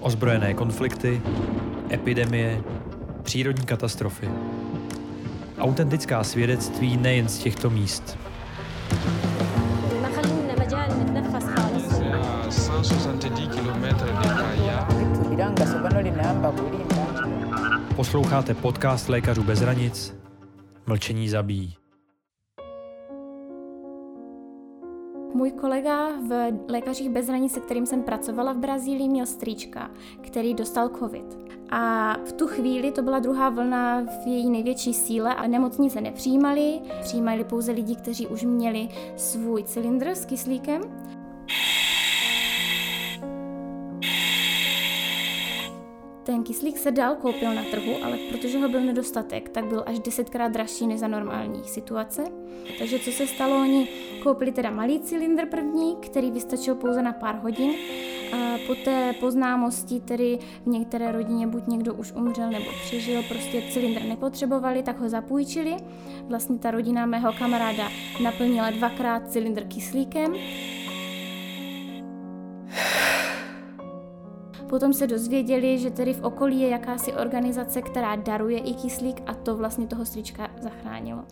Ozbrojené konflikty, epidemie, přírodní katastrofy. Autentická svědectví nejen z těchto míst. Posloucháte podcast Lékařů bez hranic. Mlčení zabíjí. Můj kolega v Lékařích bez hranic, se kterým jsem pracovala v Brazílii, měl strýčka, který dostal covid. A v tu chvíli to byla druhá vlna v její největší síle a nemocnice nepřijímali. Přijímali pouze lidi, kteří už měli svůj cylindr s kyslíkem Ten kyslík se dál koupil na trhu, ale protože ho byl nedostatek, tak byl až desetkrát dražší než za normální situace. Takže co se stalo, oni koupili teda malý cylindr první, který vystačil pouze na pár hodin. A po té poznámosti tedy v některé rodině buď někdo už umřel nebo přežil, prostě cylindr nepotřebovali, tak ho zapůjčili. Vlastně ta rodina mého kamaráda naplnila dvakrát cylindr kyslíkem Potom se dozvěděli, že tedy v okolí je jakási organizace, která daruje i kyslík a to vlastně toho strička zachránilo.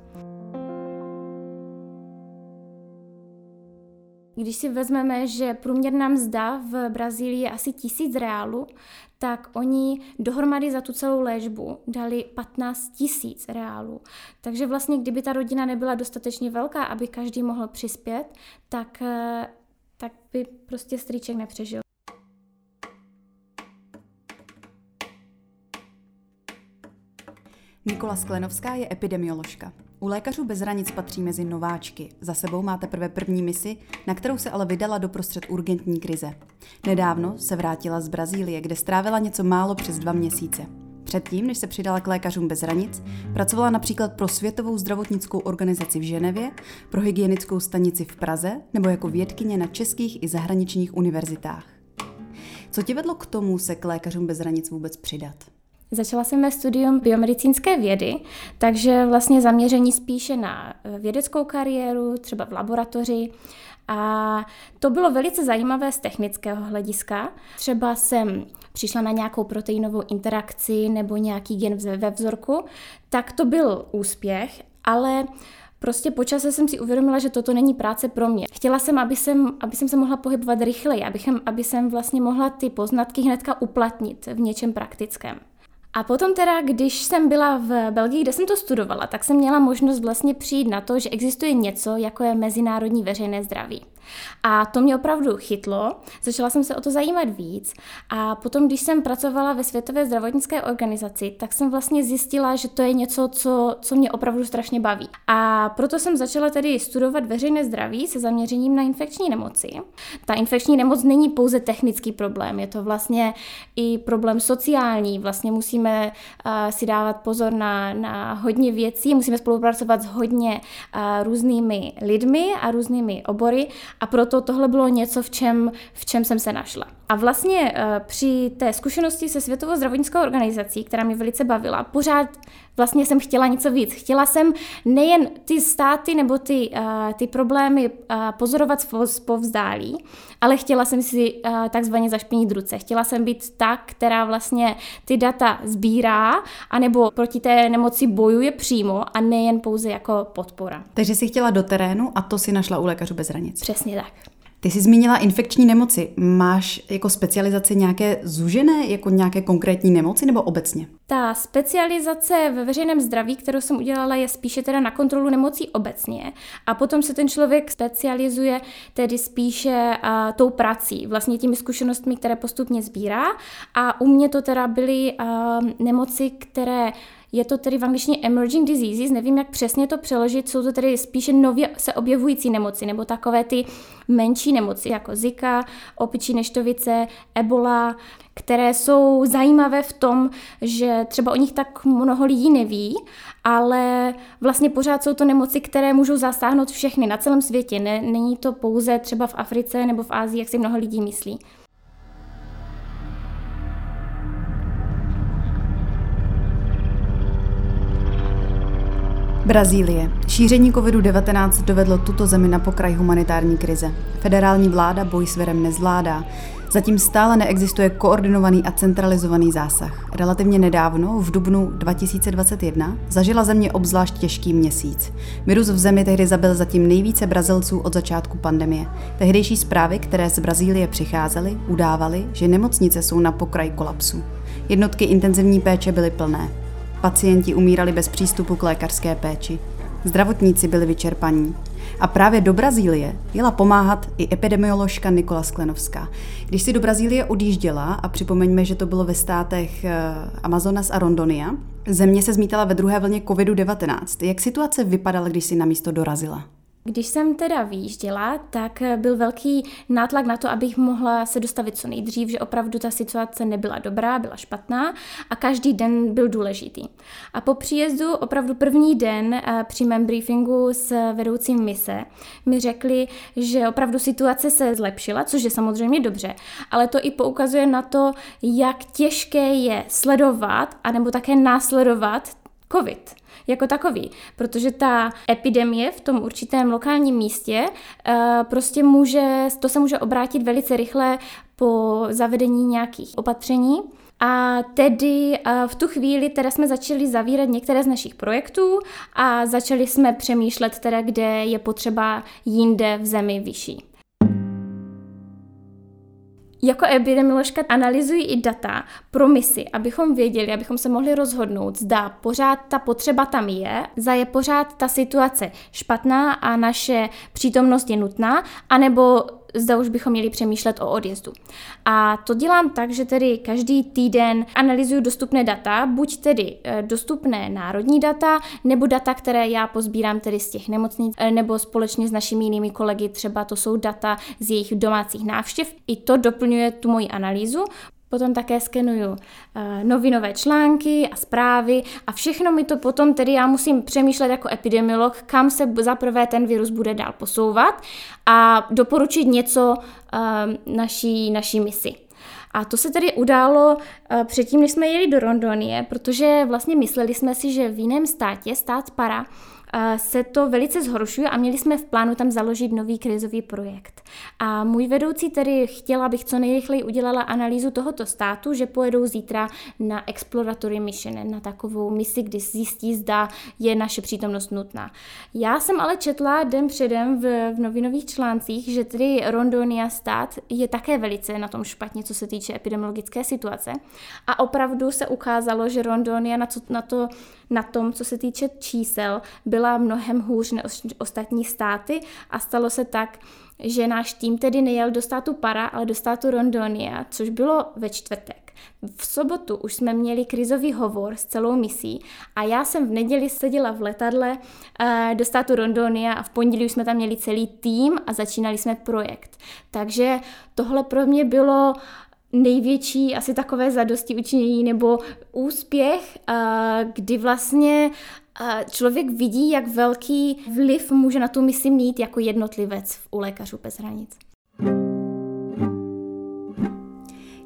Když si vezmeme, že průměrná mzda v Brazílii je asi tisíc reálů, tak oni dohromady za tu celou léčbu dali 15 tisíc reálů. Takže vlastně, kdyby ta rodina nebyla dostatečně velká, aby každý mohl přispět, tak, eh, tak by prostě strýček nepřežil. Nikola Sklenovská je epidemioložka. U lékařů bez hranic patří mezi nováčky. Za sebou má teprve první misi, na kterou se ale vydala doprostřed urgentní krize. Nedávno se vrátila z Brazílie, kde strávila něco málo přes dva měsíce. Předtím, než se přidala k lékařům bez hranic, pracovala například pro Světovou zdravotnickou organizaci v Ženevě, pro hygienickou stanici v Praze nebo jako vědkyně na českých i zahraničních univerzitách. Co tě vedlo k tomu se k lékařům bez hranic vůbec přidat? Začala jsem mé studium biomedicínské vědy, takže vlastně zaměření spíše na eh, vědeckou kariéru, třeba v laboratoři. A to bylo velice zajímavé z technického hlediska. Třeba jsem přišla na nějakou proteinovou interakci nebo nějaký gen ve vzorku, tak to byl úspěch, ale Prostě počase jsem si uvědomila, že toto není práce pro mě. Chtěla jsem, aby jsem, aby jsem se mohla pohybovat rychleji, aby jsem, aby jsem vlastně mohla ty poznatky hnedka uplatnit v něčem praktickém. A potom teda, když jsem byla v Belgii, kde jsem to studovala, tak jsem měla možnost vlastně přijít na to, že existuje něco, jako je mezinárodní veřejné zdraví. A to mě opravdu chytlo, začala jsem se o to zajímat víc a potom, když jsem pracovala ve Světové zdravotnické organizaci, tak jsem vlastně zjistila, že to je něco, co, co mě opravdu strašně baví. A proto jsem začala tedy studovat veřejné zdraví se zaměřením na infekční nemoci. Ta infekční nemoc není pouze technický problém, je to vlastně i problém sociální. Vlastně musíme uh, si dávat pozor na, na hodně věcí, musíme spolupracovat s hodně uh, různými lidmi a různými obory a proto tohle bylo něco, v čem, v čem jsem se našla. A vlastně uh, při té zkušenosti se Světovou zdravotnickou organizací, která mě velice bavila, pořád vlastně jsem chtěla něco víc. Chtěla jsem nejen ty státy nebo ty, uh, ty problémy uh, pozorovat povzdálí, ale chtěla jsem si uh, takzvaně zašpinit ruce. Chtěla jsem být ta, která vlastně ty data sbírá, anebo proti té nemoci bojuje přímo a nejen pouze jako podpora. Takže jsi chtěla do terénu a to si našla u lékařů bez hranic. Přesně tak. Ty jsi zmínila infekční nemoci. Máš jako specializaci nějaké zužené, jako nějaké konkrétní nemoci nebo obecně? Ta specializace ve veřejném zdraví, kterou jsem udělala, je spíše teda na kontrolu nemocí obecně. A potom se ten člověk specializuje tedy spíše uh, tou prací, vlastně těmi zkušenostmi, které postupně sbírá. A u mě to teda byly uh, nemoci, které je to tedy v angličtině emerging diseases, nevím, jak přesně to přeložit, jsou to tedy spíše nově se objevující nemoci, nebo takové ty menší nemoci, jako Zika, opičí neštovice, Ebola, které jsou zajímavé v tom, že třeba o nich tak mnoho lidí neví, ale vlastně pořád jsou to nemoci, které můžou zasáhnout všechny na celém světě. Ne, není to pouze třeba v Africe nebo v Ázii, jak si mnoho lidí myslí. Brazílie. Šíření COVID-19 dovedlo tuto zemi na pokraj humanitární krize. Federální vláda boj s virem nezvládá. Zatím stále neexistuje koordinovaný a centralizovaný zásah. Relativně nedávno, v dubnu 2021, zažila země obzvlášť těžký měsíc. Virus v zemi tehdy zabil zatím nejvíce Brazilců od začátku pandemie. Tehdejší zprávy, které z Brazílie přicházely, udávaly, že nemocnice jsou na pokraji kolapsu. Jednotky intenzivní péče byly plné. Pacienti umírali bez přístupu k lékařské péči. Zdravotníci byli vyčerpaní. A právě do Brazílie jela pomáhat i epidemioložka Nikola Sklenovská. Když si do Brazílie odjížděla, a připomeňme, že to bylo ve státech eh, Amazonas a Rondonia, země se zmítala ve druhé vlně COVID-19. Jak situace vypadala, když si na místo dorazila? Když jsem teda výjížděla, tak byl velký nátlak na to, abych mohla se dostavit co nejdřív, že opravdu ta situace nebyla dobrá, byla špatná a každý den byl důležitý. A po příjezdu opravdu první den eh, při mém briefingu s vedoucím mise mi řekli, že opravdu situace se zlepšila, což je samozřejmě dobře, ale to i poukazuje na to, jak těžké je sledovat anebo také následovat COVID jako takový, protože ta epidemie v tom určitém lokálním místě uh, prostě může, to se může obrátit velice rychle po zavedení nějakých opatření. A tedy uh, v tu chvíli teda jsme začali zavírat některé z našich projektů a začali jsme přemýšlet teda, kde je potřeba jinde v zemi vyšší. Jako epidemioložka analyzuji i data pro misi, abychom věděli, abychom se mohli rozhodnout, zda pořád ta potřeba tam je, zda je pořád ta situace špatná a naše přítomnost je nutná, anebo zda už bychom měli přemýšlet o odjezdu. A to dělám tak, že tedy každý týden analyzuju dostupné data, buď tedy eh, dostupné národní data, nebo data, které já pozbírám tedy z těch nemocnic, eh, nebo společně s našimi jinými kolegy, třeba to jsou data z jejich domácích návštěv. I to doplňuje tu moji analýzu. Potom také skenuju uh, novinové články a zprávy a všechno mi to potom, tedy já musím přemýšlet jako epidemiolog, kam se zaprvé ten virus bude dál posouvat a doporučit něco uh, naší, naší misi. A to se tedy událo uh, předtím, než jsme jeli do Rondonie, protože vlastně mysleli jsme si, že v jiném státě, stát Para, se to velice zhoršuje a měli jsme v plánu tam založit nový krizový projekt. A můj vedoucí tedy chtěla, abych co nejrychleji udělala analýzu tohoto státu, že pojedou zítra na exploratory mission, na takovou misi, kdy zjistí, zda je naše přítomnost nutná. Já jsem ale četla den předem v, v novinových článcích, že tedy Rondonia stát je také velice na tom špatně, co se týče epidemiologické situace. A opravdu se ukázalo, že Rondonia na, co, na, to, na tom, co se týče čísel, byla mnohem hůř než ostatní státy a stalo se tak, že náš tým tedy nejel do státu Para, ale do státu Rondonia, což bylo ve čtvrtek. V sobotu už jsme měli krizový hovor s celou misí a já jsem v neděli seděla v letadle uh, do státu Rondonia a v pondělí už jsme tam měli celý tým a začínali jsme projekt. Takže tohle pro mě bylo největší asi takové zadosti učinění nebo úspěch, kdy vlastně člověk vidí, jak velký vliv může na tu misi mít jako jednotlivec u lékařů bez hranic.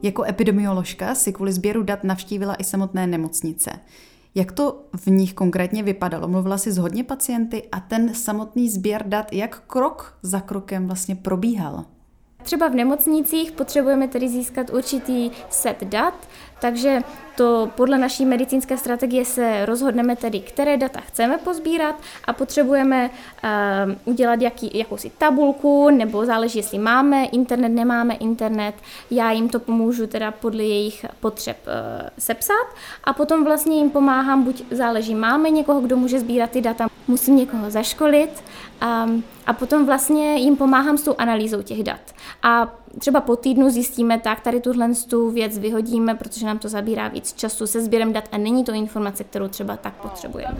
Jako epidemioložka si kvůli sběru dat navštívila i samotné nemocnice. Jak to v nich konkrétně vypadalo? Mluvila si s hodně pacienty a ten samotný sběr dat, jak krok za krokem vlastně probíhal? Třeba v nemocnicích potřebujeme tedy získat určitý set dat, takže to podle naší medicínské strategie se rozhodneme tedy, které data chceme pozbírat a potřebujeme uh, udělat jaký, jakousi tabulku, nebo záleží, jestli máme internet, nemáme internet. Já jim to pomůžu teda podle jejich potřeb uh, sepsat a potom vlastně jim pomáhám, buď záleží, máme někoho, kdo může sbírat ty data, musím někoho zaškolit um, a potom vlastně jim pomáhám s tou analýzou těch dat. A třeba po týdnu zjistíme, tak tady tuhle tu věc vyhodíme, protože nám to zabírá víc času se sběrem dat a není to informace, kterou třeba tak potřebujeme.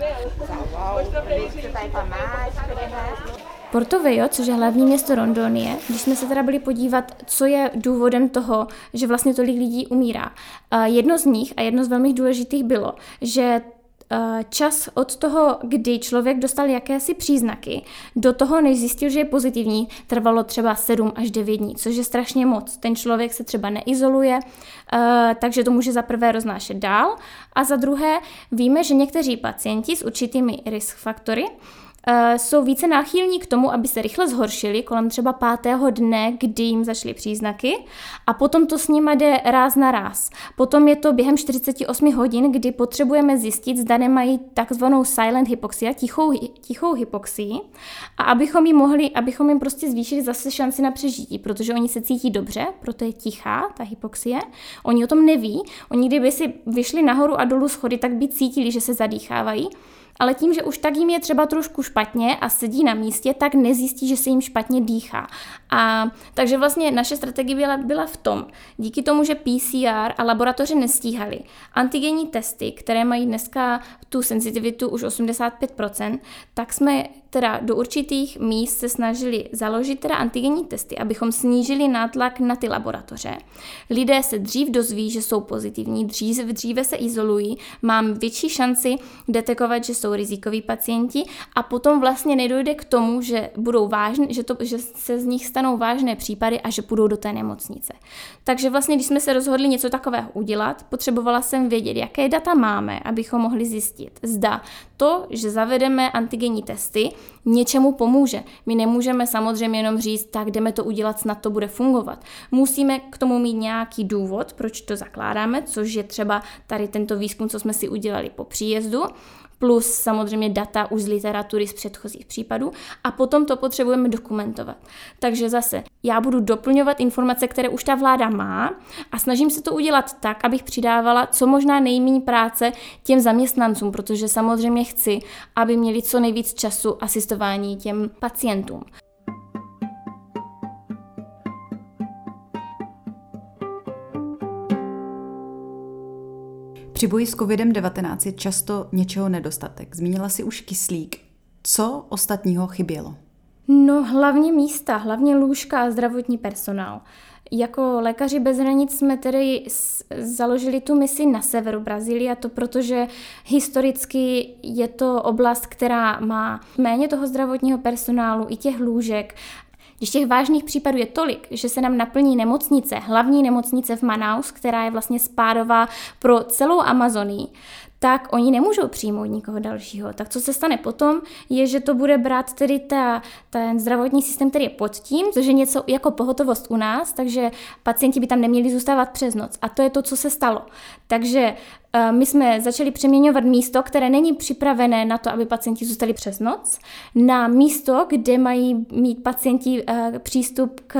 Porto Vejo, což je hlavní město Rondonie, když jsme se teda byli podívat, co je důvodem toho, že vlastně tolik lidí umírá. Jedno z nich a jedno z velmi důležitých bylo, že čas od toho, kdy člověk dostal jakési příznaky, do toho, než zjistil, že je pozitivní, trvalo třeba 7 až 9 dní, což je strašně moc. Ten člověk se třeba neizoluje, eh, takže to může za prvé roznášet dál a za druhé víme, že někteří pacienti s určitými risk faktory jsou více náchylní k tomu, aby se rychle zhoršili kolem třeba pátého dne, kdy jim zašly příznaky a potom to s nima jde ráz na ráz. Potom je to během 48 hodin, kdy potřebujeme zjistit, zda nemají takzvanou silent hypoxia, tichou, tichou hypoxii a abychom jim mohli, abychom jim prostě zvýšili zase šanci na přežití, protože oni se cítí dobře, proto je tichá ta hypoxie. Oni o tom neví, oni kdyby si vyšli nahoru a dolů schody, tak by cítili, že se zadýchávají ale tím, že už tak jim je třeba trošku špatně a sedí na místě, tak nezjistí, že se jim špatně dýchá. A takže vlastně naše strategie byla, byla v tom, díky tomu, že PCR a laboratoře nestíhaly, antigenní testy, které mají dneska tu senzitivitu už 85%, tak jsme teda do určitých míst se snažili založit teda antigenní testy, abychom snížili nátlak na ty laboratoře. Lidé se dřív dozví, že jsou pozitivní, dřív, dříve se izolují, mám větší šanci detekovat, že jsou rizikoví pacienti a potom vlastně nedojde k tomu, že budou vážné, že, to, že se z nich stanou vážné případy a že půjdou do té nemocnice. Takže vlastně, když jsme se rozhodli něco takového udělat, potřebovala jsem vědět, jaké data máme, abychom mohli zjistit. Zda to, že zavedeme antigenní testy, něčemu pomůže. My nemůžeme samozřejmě jenom říct, tak jdeme to udělat, snad to bude fungovat. Musíme k tomu mít nějaký důvod, proč to zakládáme, což je třeba tady tento výzkum, co jsme si udělali po příjezdu plus samozřejmě data už z literatury z předchozích případů a potom to potřebujeme dokumentovat. Takže zase já budu doplňovat informace, které už ta vláda má a snažím se to udělat tak, abych přidávala co možná nejméně práce těm zaměstnancům, protože samozřejmě chci, aby měli co nejvíc času asistování těm pacientům. Při boji s COVID-19 je často něčeho nedostatek. Zmínila si už kyslík. Co ostatního chybělo? No hlavně místa, hlavně lůžka a zdravotní personál. Jako lékaři bez hranic jsme tedy založili tu misi na severu Brazílie a to protože historicky je to oblast, která má méně toho zdravotního personálu i těch lůžek když těch vážných případů je tolik, že se nám naplní nemocnice, hlavní nemocnice v Manaus, která je vlastně spádová pro celou Amazonii, tak oni nemůžou přijmout nikoho dalšího. Tak co se stane potom, je, že to bude brát tedy ta, ten zdravotní systém, který je pod tím, což je něco jako pohotovost u nás, takže pacienti by tam neměli zůstávat přes noc. A to je to, co se stalo. Takže uh, my jsme začali přeměňovat místo, které není připravené na to, aby pacienti zůstali přes noc, na místo, kde mají mít pacienti uh, přístup k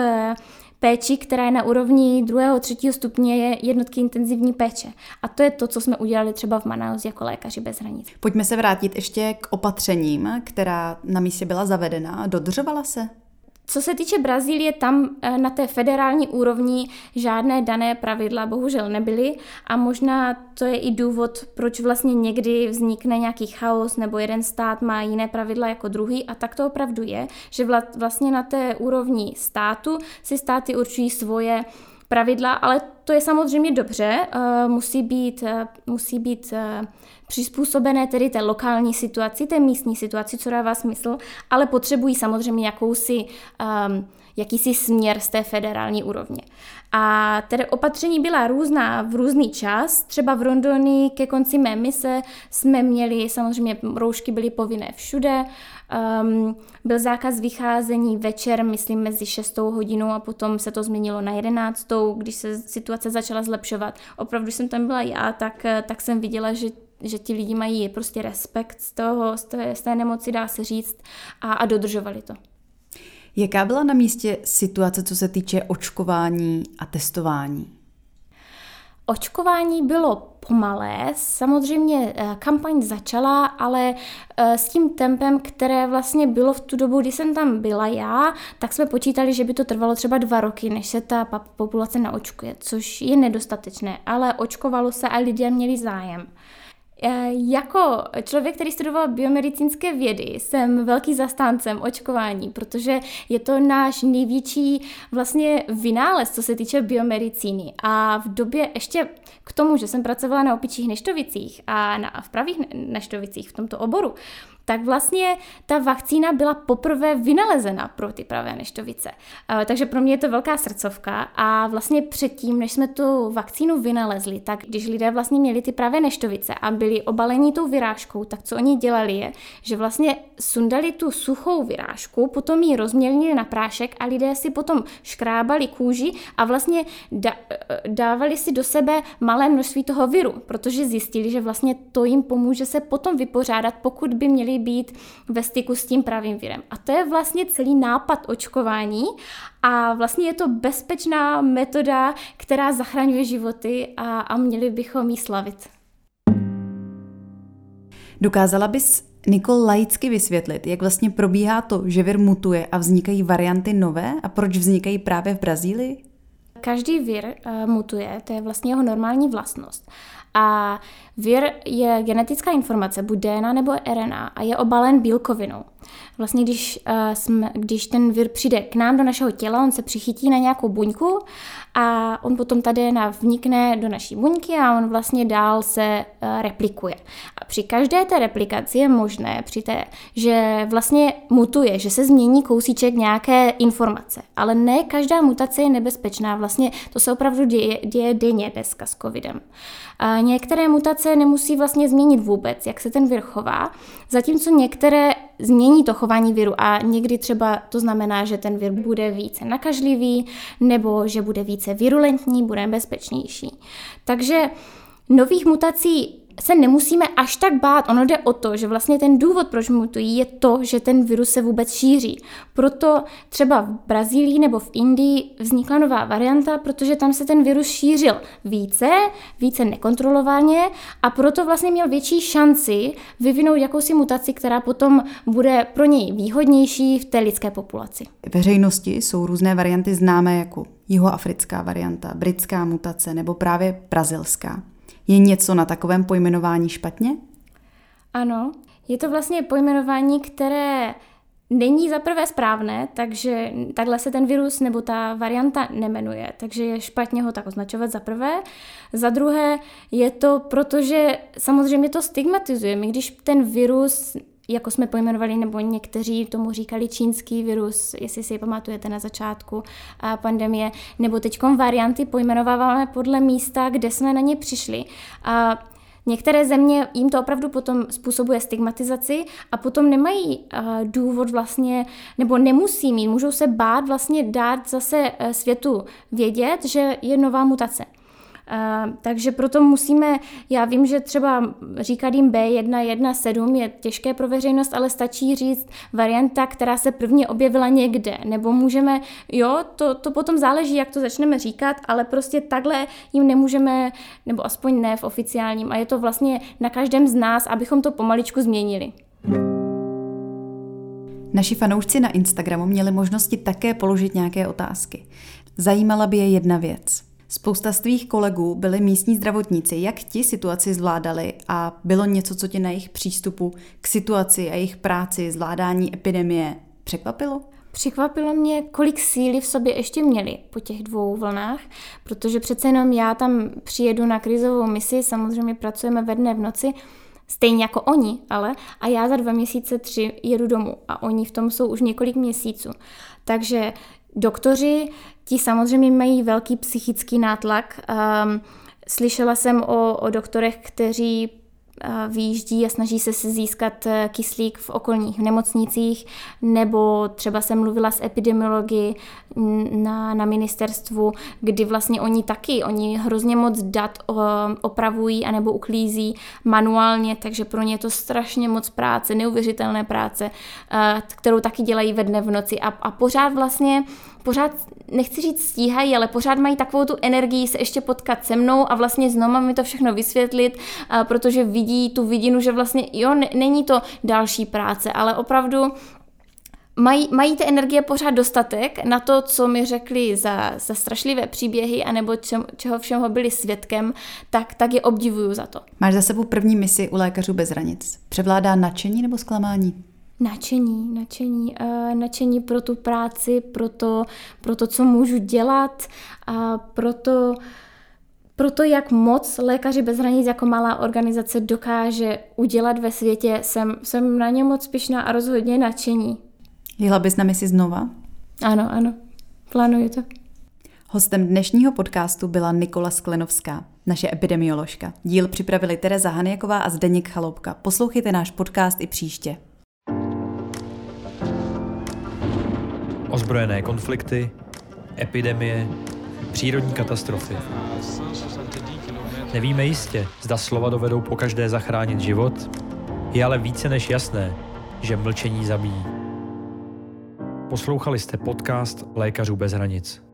péči, která je na úrovni druhého, třetího stupně, je jednotky intenzivní péče. A to je to, co jsme udělali třeba v Manaus jako lékaři bez hranic. Pojďme se vrátit ještě k opatřením, která na místě byla zavedena. Dodržovala se? Co se týče Brazílie, tam eh, na té federální úrovni žádné dané pravidla bohužel nebyly a možná to je i důvod, proč vlastně někdy vznikne nějaký chaos nebo jeden stát má jiné pravidla jako druhý a tak to opravdu je, že vlastně na té úrovni státu si státy určují svoje pravidla, ale to je samozřejmě dobře, eh, musí být, eh, musí být přizpůsobené tedy té lokální situaci, té místní situaci, co dává smysl, ale potřebují samozřejmě jakousi, um, jakýsi směr z té federální úrovně. A tedy opatření byla různá v různý čas. Třeba v Rondony ke konci mé mise jsme měli, samozřejmě roušky byly povinné všude, um, byl zákaz vycházení večer, myslím, mezi 6 hodinou a potom se to změnilo na 11, když se situace začala zlepšovat. Opravdu jsem tam byla já, tak, tak jsem viděla, že že ti lidi mají prostě respekt z, toho, z, té, z té nemoci, dá se říct, a, a dodržovali to. Jaká byla na místě situace, co se týče očkování a testování? Očkování bylo pomalé, samozřejmě eh, kampaň začala, ale eh, s tím tempem, které vlastně bylo v tu dobu, kdy jsem tam byla já, tak jsme počítali, že by to trvalo třeba dva roky, než se ta populace naočkuje, což je nedostatečné, ale očkovalo se a lidé měli zájem. Eh, jako člověk, který studoval biomedicínské vědy, jsem velký zastáncem očkování, protože je to náš největší vlastně vynález, co se týče biomedicíny. A v době ještě k tomu, že jsem pracovala na opičích neštovicích a na, v pravých neštovicích v tomto oboru, tak vlastně ta vakcína byla poprvé vynalezena pro ty pravé neštovice. Eh, takže pro mě je to velká srdcovka a vlastně předtím, než jsme tu vakcínu vynalezli, tak když lidé vlastně měli ty pravé neštovice a byli obalení tou vyrážkou, tak co oni dělali je, že vlastně sundali tu suchou vyrážku, potom ji rozmělnili na prášek a lidé si potom škrábali kůži a vlastně eh, dávali si do sebe malé množství toho viru, protože zjistili, že vlastně to jim pomůže se potom vypořádat, pokud by měli být ve styku s tím pravým virem. A to je vlastně celý nápad očkování a vlastně je to bezpečná metoda, která zachraňuje životy a, a měli bychom ji slavit. Dokázala bys Nikol laicky vysvětlit, jak vlastně probíhá to, že vir mutuje a vznikají varianty nové a proč vznikají právě v Brazílii? Každý vir uh, mutuje, to je vlastně jeho normální vlastnost. A vir je genetická informace, buď DNA nebo RNA, a je obalen bílkovinou. Vlastně když, uh, jsme, když ten vir přijde k nám do našeho těla, on se přichytí na nějakou buňku a on potom ta DNA vnikne do naší buňky a on vlastně dál se uh, replikuje. A při každé té replikaci je možné, při té, že vlastně mutuje, že se změní kousíček nějaké informace. Ale ne každá mutace je nebezpečná, vlastně to se opravdu děje, děje denně dneska s covidem. A některé mutace nemusí vlastně změnit vůbec, jak se ten vir chová, zatímco některé změní to chování viru a někdy třeba to znamená, že ten vir bude více nakažlivý nebo že bude více virulentní, bude bezpečnější. Takže nových mutací se nemusíme až tak bát. Ono jde o to, že vlastně ten důvod, proč mutují, je to, že ten virus se vůbec šíří. Proto třeba v Brazílii nebo v Indii vznikla nová varianta, protože tam se ten virus šířil více, více nekontrolovaně a proto vlastně měl větší šanci vyvinout jakousi mutaci, která potom bude pro něj výhodnější v té lidské populaci. Veřejnosti jsou různé varianty známé jako jihoafrická varianta, britská mutace nebo právě brazilská. Je něco na takovém pojmenování špatně? Ano, je to vlastně pojmenování, které není za prvé správné, takže takhle se ten virus nebo ta varianta nemenuje, takže je špatně ho tak označovat za prvé. Za druhé je to, protože samozřejmě to stigmatizuje. My když ten virus jako jsme pojmenovali, nebo někteří tomu říkali čínský virus, jestli si je pamatujete na začátku pandemie, nebo teď varianty pojmenováváme podle místa, kde jsme na ně přišli. A Některé země jim to opravdu potom způsobuje stigmatizaci a potom nemají důvod vlastně, nebo nemusí mít, můžou se bát vlastně dát zase uh, světu vědět, že je nová mutace. Takže proto musíme, já vím, že třeba říkat jim B117 je těžké pro veřejnost, ale stačí říct varianta, která se prvně objevila někde. Nebo můžeme, jo, to, to potom záleží, jak to začneme říkat, ale prostě takhle jim nemůžeme, nebo aspoň ne v oficiálním. A je to vlastně na každém z nás, abychom to pomaličku změnili. Naši fanoušci na Instagramu měli možnosti také položit nějaké otázky. Zajímala by je jedna věc. Spousta z tvých kolegů byli místní zdravotníci. Jak ti situaci zvládali a bylo něco, co tě na jejich přístupu k situaci a jejich práci, zvládání epidemie překvapilo? Překvapilo mě, kolik síly v sobě ještě měli po těch dvou vlnách, protože přece jenom já tam přijedu na krizovou misi, samozřejmě pracujeme ve dne v noci, stejně jako oni, ale a já za dva měsíce, tři jedu domů a oni v tom jsou už několik měsíců. Takže doktoři Ti samozřejmě mají velký psychický nátlak. Um, slyšela jsem o, o doktorech, kteří výjíždí a snaží se si získat eh, kyslík v okolních nemocnicích, nebo třeba jsem mluvila s epidemiologi na, na ministerstvu, kdy vlastně oni taky, oni hrozně moc dat opravují anebo uklízí manuálně, takže pro ně je to strašně moc práce, neuvěřitelné práce, eh, kterou taky dělají ve dne v noci. A, a pořád vlastně pořád, nechci říct stíhají, ale pořád mají takovou tu energii se ještě potkat se mnou a vlastně znova mi to všechno vysvětlit, protože vidí tu vidinu, že vlastně jo, není to další práce, ale opravdu mají, mají ty energie pořád dostatek na to, co mi řekli za, za strašlivé příběhy, anebo čem, čeho všeho byli svědkem, tak, tak je obdivuju za to. Máš za sebou první misi u lékařů bez hranic. Převládá nadšení nebo zklamání? Načení, načení, uh, načení pro tu práci, pro to, pro to, co můžu dělat a pro to, pro to, jak moc Lékaři bez hranic jako malá organizace dokáže udělat ve světě, jsem, jsem na ně moc pišná a rozhodně nadšení. Jela bys na misi znova? Ano, ano, plánuju to. Hostem dnešního podcastu byla Nikola Sklenovská, naše epidemioložka. Díl připravili Tereza Haniaková a Zdeněk Chaloupka. Poslouchejte náš podcast i příště. Ozbrojené konflikty, epidemie, přírodní katastrofy. Nevíme jistě, zda slova dovedou po každé zachránit život, je ale více než jasné, že mlčení zabíjí. Poslouchali jste podcast Lékařů bez hranic.